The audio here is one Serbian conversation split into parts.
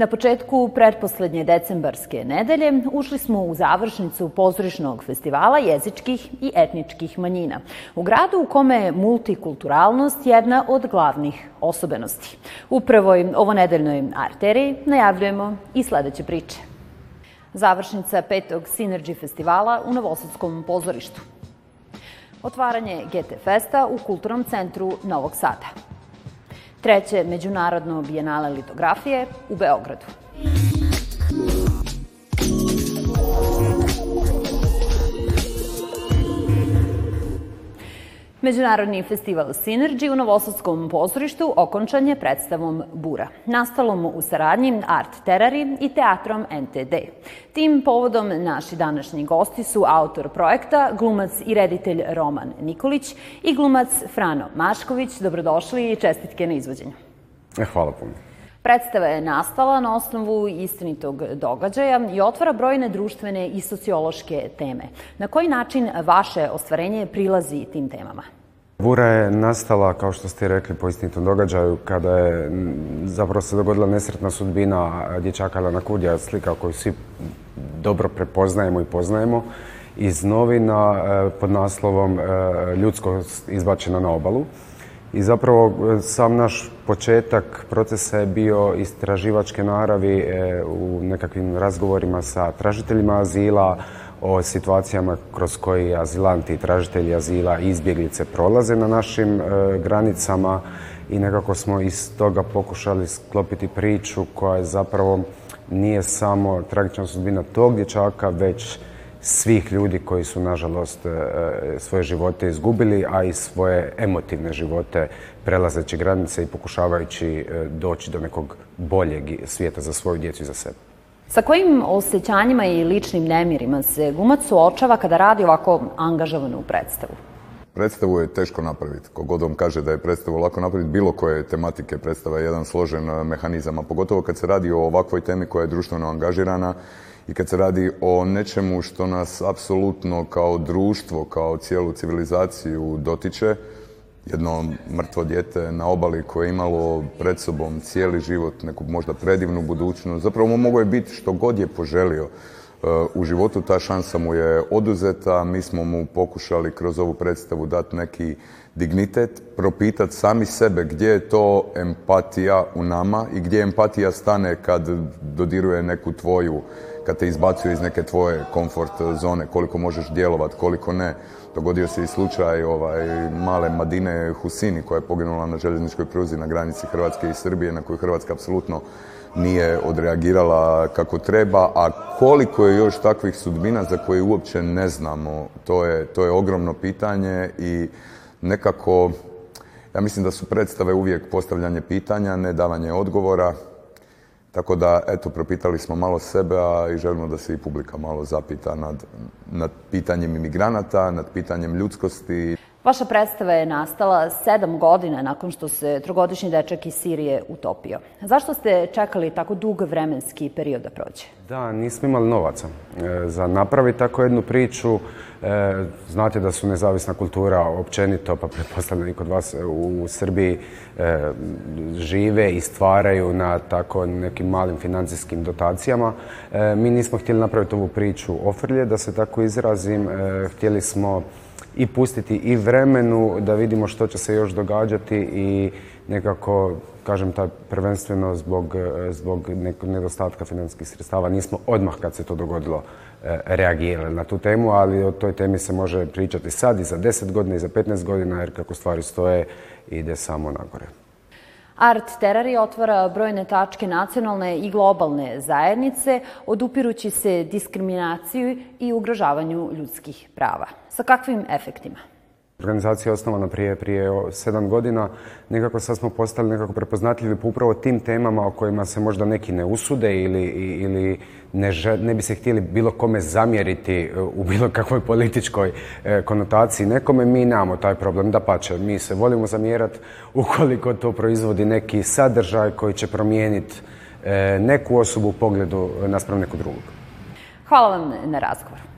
Na početku pretposlednje decembarske nedelje ušli smo u završnicu pozorišnog festivala jezičkih i etničkih manjina. U gradu u kome je multikulturalnost jedna od glavnih osobenosti. U prvoj ovonedeljnoj arteriji najavljujemo i sledeće priče. Završnica petog Synergy festivala u Novosadskom pozorištu. Otvaranje GT Festa u Kulturnom centru Novog Sada treće Međunarodno bijenale litografije u Beogradu. Međunarodni festival Synergy u Novosadskom pozorištu okončan je predstavom Bura, nastalom u saradnji Art Terrari i teatrom NTD. Tim povodom naši današnji gosti su autor projekta, glumac i reditelj Roman Nikolić i glumac Frano Mašković. Dobrodošli i čestitke na izvođenju. E, hvala puno. Predstava je nastala na osnovu istinitog događaja i otvara brojne društvene i sociološke teme. Na koji način vaše ostvarenje prilazi tim temama? Bura je nastala, kao što ste rekli, po istinitom događaju, kada je zapravo se dogodila nesretna sudbina dječaka Alana Kudija, slika koju svi dobro prepoznajemo i poznajemo, iz novina e, pod naslovom e, Ljudsko izbačena na obalu. I zapravo e, sam naš početak procesa je bio istraživačke naravi e, u nekakvim razgovorima sa tražiteljima azila, o situacijama kroz koji azilanti i tražitelji azila i izbjeglice prolaze na našim e, granicama. I nekako smo iz toga pokušali sklopiti priču koja je zapravo nije samo tragična sudbina tog dječaka, već svih ljudi koji su nažalost e, svoje živote izgubili, a i svoje emotivne živote prelazeći granice i pokušavajući e, doći do nekog boljeg svijeta za svoju djecu i za sebe. Sa kojim osjećanjima i ličnim nemirima se glumac suočava kada radi ovako angažovanu predstavu? Predstavu je teško napraviti. Kogod vam kaže da je predstavu lako napraviti, bilo koje tematike predstava je jedan složen e, mehanizam, a pogotovo kad se radi o ovakvoj temi koja je društveno angažirana i kad se radi o nečemu što nas apsolutno kao društvo, kao cijelu civilizaciju dotiče, jedno mrtvo dijete na obali koje je imalo pred sobom cijeli život, neku možda predivnu budućnost, zapravo mogo je biti što god je poželio. E, u životu ta šansa mu je oduzeta, mi smo mu pokušali kroz ovu predstavu dati neki dignitet, propitati sami sebe gdje je to empatija u nama i gdje empatija stane kad dodiruje neku tvoju kad te izbacuju iz neke tvoje komfort zone, koliko možeš djelovati, koliko ne. Dogodio se i slučaj ovaj, male Madine Husini koja je poginula na željezničkoj pruzi na granici Hrvatske i Srbije na koju Hrvatska apsolutno nije odreagirala kako treba, a koliko je još takvih sudbina za koje uopće ne znamo, to je, to je ogromno pitanje i nekako, ja mislim da su predstave uvijek postavljanje pitanja, ne davanje odgovora, tako da, eto, propitali smo malo sebe, a i želimo da se i publika malo zapita nad, nad pitanjem imigranata, nad pitanjem ljudskosti. Vaša predstava je nastala sedam godina nakon što se trogodišnji dečak iz Sirije utopio. Zašto ste čekali tako dug vremenski period da prođe? Da, nismo imali novaca e, za napraviti tako jednu priču. E, znate da su nezavisna kultura općenito, pa pretpostavljam i kod vas u Srbiji e, žive i stvaraju na tako nekim malim financijskim dotacijama. Mi nismo htjeli napraviti ovu priču ofrlje, da se tako izrazim. Htjeli smo i pustiti i vremenu da vidimo što će se još događati i nekako, kažem, taj prvenstveno zbog, zbog nekog nedostatka financijskih sredstava nismo odmah kad se to dogodilo e, reagirali na tu temu, ali o toj temi se može pričati sad i za 10 godina i za 15 godina, jer kako stvari stoje, ide samo nagore. Art Terrari otvara brojne tačke nacionalne i globalne zajednice, odupirući se diskriminaciju i ugrožavanju ljudskih prava. Sa kakvim efektima? Organizacija je osnovana prije, prije sedam godina. Nekako sad smo postali nekako prepoznatljivi po upravo tim temama o kojima se možda neki ne usude ili, ili ne, ne bi se htjeli bilo kome zamjeriti e, u bilo kakvoj političkoj e, konotaciji nekome. Mi nemamo taj problem, da pače. Mi se volimo zamjerati ukoliko to proizvodi neki sadržaj koji će promijeniti e, neku osobu u pogledu naspram nekog drugog. Hvala vam na razgovor.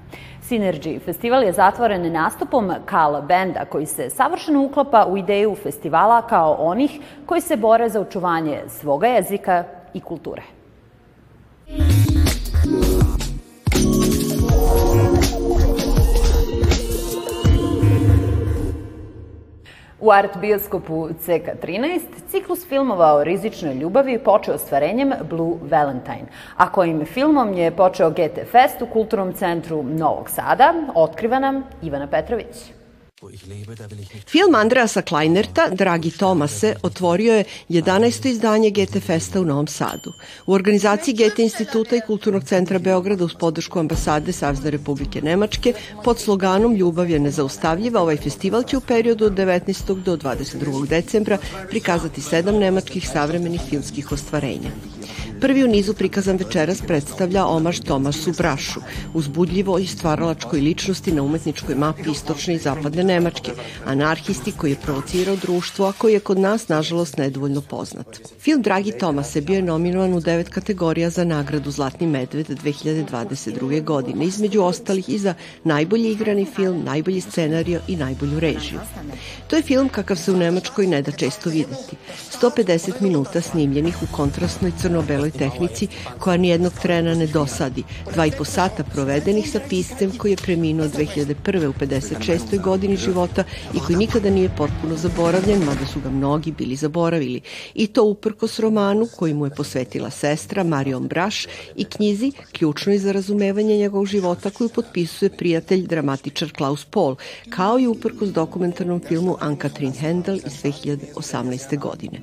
Synergy festival je zatvoren nastupom Kala Benda koji se savršeno uklapa u ideju festivala kao onih koji se bore za očuvanje svoga jezika i kulture. U art bioskopu CK13 ciklus filmova o rizičnoj ljubavi počeo stvarenjem Blue Valentine, a kojim filmom je počeo GT Fest u Kulturnom centru Novog Sada, otkriva nam Ivana Petrović. Film Andreasa Kleinerta, Dragi Tomase, otvorio je 11. izdanje GT Festa u Novom Sadu. U organizaciji GT instituta i Kulturnog centra Beograda uz podršku ambasade Savzne Republike Nemačke pod sloganom Ljubav je nezaustavljiva, ovaj festival će u periodu od 19. do 22. decembra prikazati sedam nemačkih savremenih filmskih ostvarenja. Prvi u nizu prikazan večeras predstavlja omaž Tomasu Brašu, uzbudljivo i stvaralačkoj ličnosti na umetničkoj mapi istočne i zapadne Nemačke, anarhisti koji je provocirao društvo, a koji je kod nas, nažalost, nedovoljno poznat. Film Dragi Tomase bio je nominovan u devet kategorija za nagradu Zlatni medved 2022. godine, između ostalih i za najbolji igrani film, najbolji scenario i najbolju režiju. To je film kakav se u Nemačkoj ne da često videti. 150 minuta snimljenih u kontrastnoj crno-beloj tehnici koja nijednog trena ne dosadi. Dva i po sata provedenih sa piscem koji je preminuo 2001. u 56. godini života i koji nikada nije potpuno zaboravljen, mada su ga mnogi bili zaboravili. I to uprkos romanu koji mu je posvetila sestra Marion Braš i knjizi ključnoj za razumevanje njegovog života koju potpisuje prijatelj dramatičar Klaus Paul, kao i uprkos dokumentarnom filmu Ann-Katrin Hendel iz 2018. godine.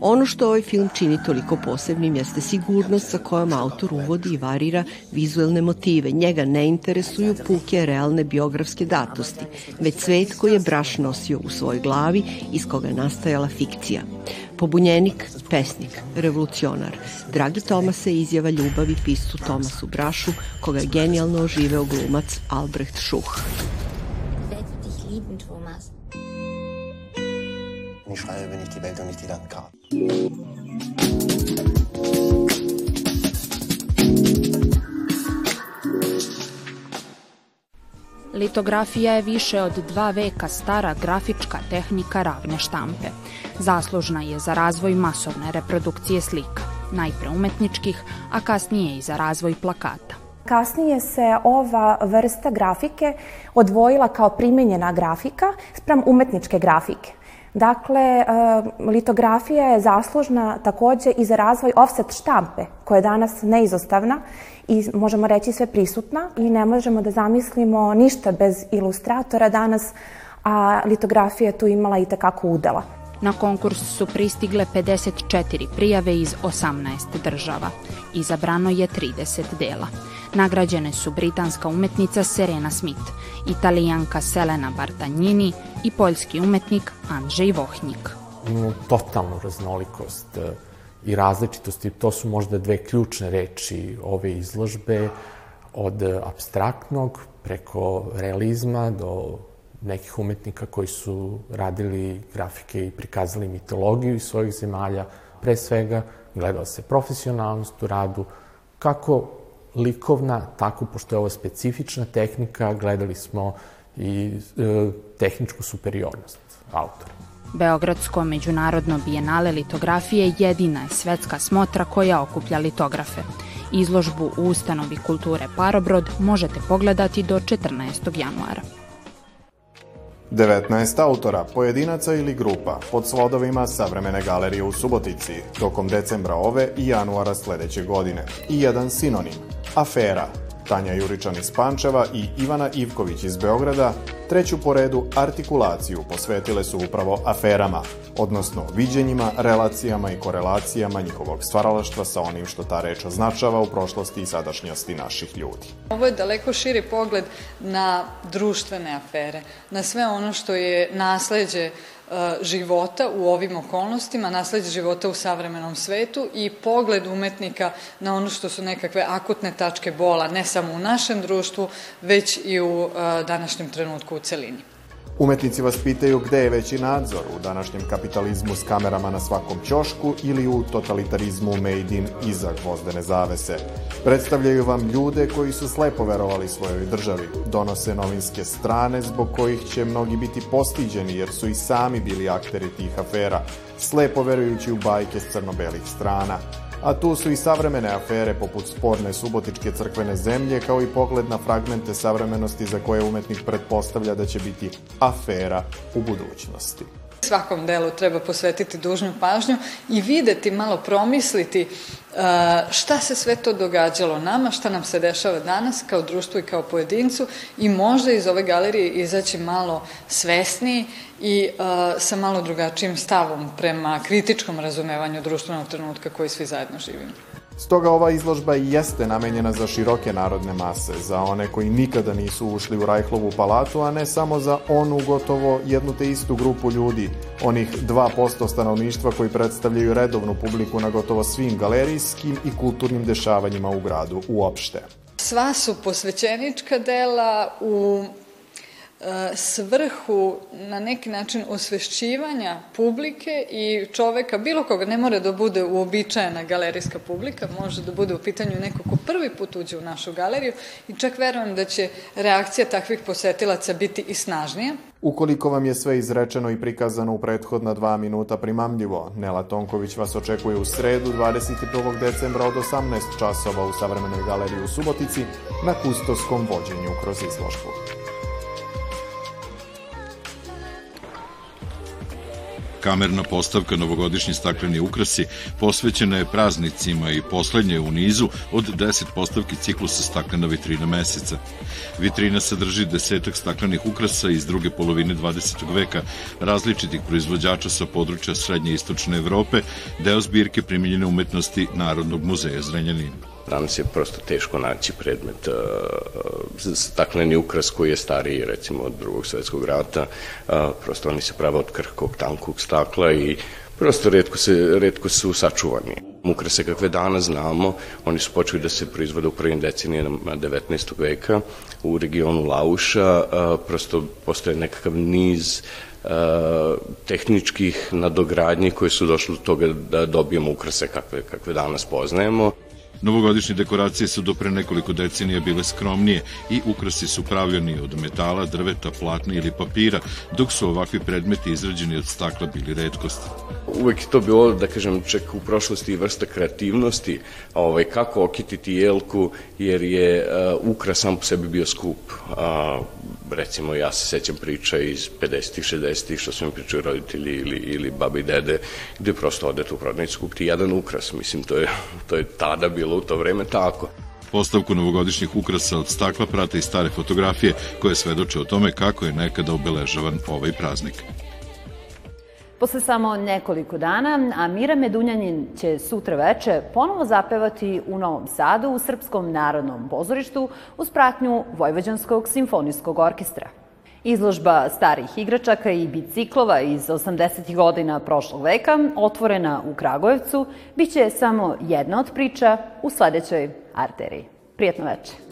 Ono što ovaj film čini toliko posebnim jeste sigurnost sa kojom autor uvodi i varira vizuelne motive. Njega ne interesuju puke realne biografske datosti, već svet koji je Braš nosio u svojoj glavi iz koga je nastajala fikcija. Pobunjenik, pesnik, revolucionar. Dragi Tomase izjava ljubavi piscu Tomasu Brašu, koga je genijalno oživeo glumac Albrecht Schuch. Ich schreibe, bin ich die Welt und nicht die Landkarte. Litografija je više od dva veka stara grafička tehnika ravne štampe. Zaslužna je za razvoj masovne reprodukcije slika, najpre umetničkih, a kasnije i za razvoj plakata. Kasnije se ova vrsta grafike odvojila kao primenjena grafika sprem umetničke grafike. Dakle, e, litografija je zaslužna takođe i za razvoj offset štampe, koja je danas neizostavna i možemo reći sve prisutna i ne možemo da zamislimo ništa bez ilustratora danas, a litografija je tu imala i takako udela. Na konkurs su pristigle 54 prijave iz 18 država. Izabrano je 30 dela. Nagrađene su britanska umetnica Serena Smith, italijanka Selena Bartanjini i poljski umetnik Andrzej Vohnjik. Imamo totalnu raznolikost e, i različitosti. To su možda dve ključne reči ove izložbe, od abstraktnog preko realizma do nekih umetnika koji su radili grafike i prikazali mitologiju iz svojih zemalja. Pre svega, gledala se profesionalnost u radu, kako likovna, tako, pošto je ovo specifična tehnika, gledali smo i e, tehničku superiornost autora. Beogradsko međunarodno bijenale litografije jedina je svetska smotra koja okuplja litografe. Izložbu u ustanovi kulture Parobrod možete pogledati do 14. januara. 19 autora, pojedinaca ili grupa pod svodovima Savremene galerije u Subotici tokom decembra ove i januara sledeće godine. I jedan sinonim, afera, Tanja Juričan iz Pančeva i Ivana Ivković iz Beograda treću po redu artikulaciju posvetile su upravo aferama, odnosno viđenjima, relacijama i korelacijama njihovog stvaralaštva sa onim što ta reč označava u prošlosti i sadašnjosti naših ljudi. Ovo je daleko širi pogled na društvene afere, na sve ono što je nasleđe života u ovim okolnostima, nasledđe života u savremenom svetu i pogled umetnika na ono što su nekakve akutne tačke bola, ne samo u našem društvu, već i u e, današnjem trenutku u celini. Umetnici vas pitaju gde je veći nadzor u današnjem kapitalizmu s kamerama na svakom ćošku ili u totalitarizmu made in iza gvozdene zavese. Predstavljaju vam ljude koji su slepo verovali svojoj državi, donose novinske strane zbog kojih će mnogi biti postiđeni jer su i sami bili akteri tih afera, slepo verujući u bajke s crno-belih strana a tu su i savremene afere poput sporne subotičke crkvene zemlje, kao i pogled na fragmente savremenosti za koje umetnik pretpostavlja da će biti afera u budućnosti. Svakom delu treba posvetiti dužnu pažnju i videti, malo promisliti šta se sve to događalo nama, šta nam se dešava danas kao društvu i kao pojedincu i možda iz ove galerije izaći malo svesniji i uh, sa malo drugačijim stavom prema kritičkom razumevanju društvenog trenutka koji svi zajedno živimo. Stoga ova izložba i jeste namenjena za široke narodne mase, za one koji nikada nisu ušli u Rajhlovu palatu, a ne samo za onu gotovo jednu te istu grupu ljudi, onih 2% stanovništva koji predstavljaju redovnu publiku na gotovo svim galerijskim i kulturnim dešavanjima u gradu uopšte. Sva su posvećenička dela u svrhu na neki način osvešćivanja publike i čoveka, bilo koga, ne mora da bude uobičajena galerijska publika, može da bude u pitanju neko ko prvi put uđe u našu galeriju i čak verujem da će reakcija takvih posetilaca biti i snažnija. Ukoliko vam je sve izrečeno i prikazano u prethodna dva minuta primamljivo, Nela Tonković vas očekuje u sredu 21. decembra od 18 časova u Savremenoj galeriji u Subotici na kustoskom vođenju kroz izložbu. Kamerna postavka Novogodišnji stakleni ukrasi posvećena je praznicima i poslednje u nizu od 10 postavki ciklusa staklena vitrina meseca. Vitrina sadrži desetak staklenih ukrasa iz druge polovine 20. veka različitih proizvođača sa područja Srednje i Istočne Evrope, deo zbirke primjenjene umetnosti Narodnog muzeja Zrenjanin. Danas je prosto teško naći predmet uh, stakleni ukras koji je stariji recimo od drugog svetskog rata. Uh, prosto oni se prave od krhkog, tankog stakla i prosto redko, se, redko su sačuvani. Ukrase kakve danas znamo, oni su počeli da se proizvode u prvim decenijama 19. veka u regionu Lauša, uh, prosto postoje nekakav niz tehničkih nadogradnji koje su došli do toga da dobijemo ukrase kakve, kakve danas poznajemo. Novogodišnje dekoracije su do pre nekoliko decenija bile skromnije i ukrasi su pravljeni od metala, drveta, platna ili papira, dok su ovakvi predmeti izrađeni od stakla bili redkost. Uvek je to bilo, da kažem, čak u prošlosti vrsta kreativnosti, ovaj, kako okititi jelku, jer je uh, ukras sam po sebi bio skup. Uh, recimo ja se sećam priča iz 50-ih, 60-ih što su mi pričali roditelji ili, ili babi i dede, gde prosto odete u prodavnicu kupiti jedan ukras, mislim to je, to je tada bilo u to vreme tako. Postavku novogodišnjih ukrasa od stakla prate i stare fotografije koje svedoče o tome kako je nekada obeležavan ovaj praznik. Posle samo nekoliko dana, Amira Medunjanin će sutra veče ponovo zapevati u Novom Sadu u Srpskom narodnom pozorištu uz pratnju Vojvođanskog simfonijskog orkestra. Izložba starih igračaka i biciklova iz 80. godina prošlog veka, otvorena u Kragujevcu, biće samo jedna od priča u sledećoj arteriji. Prijetno večer.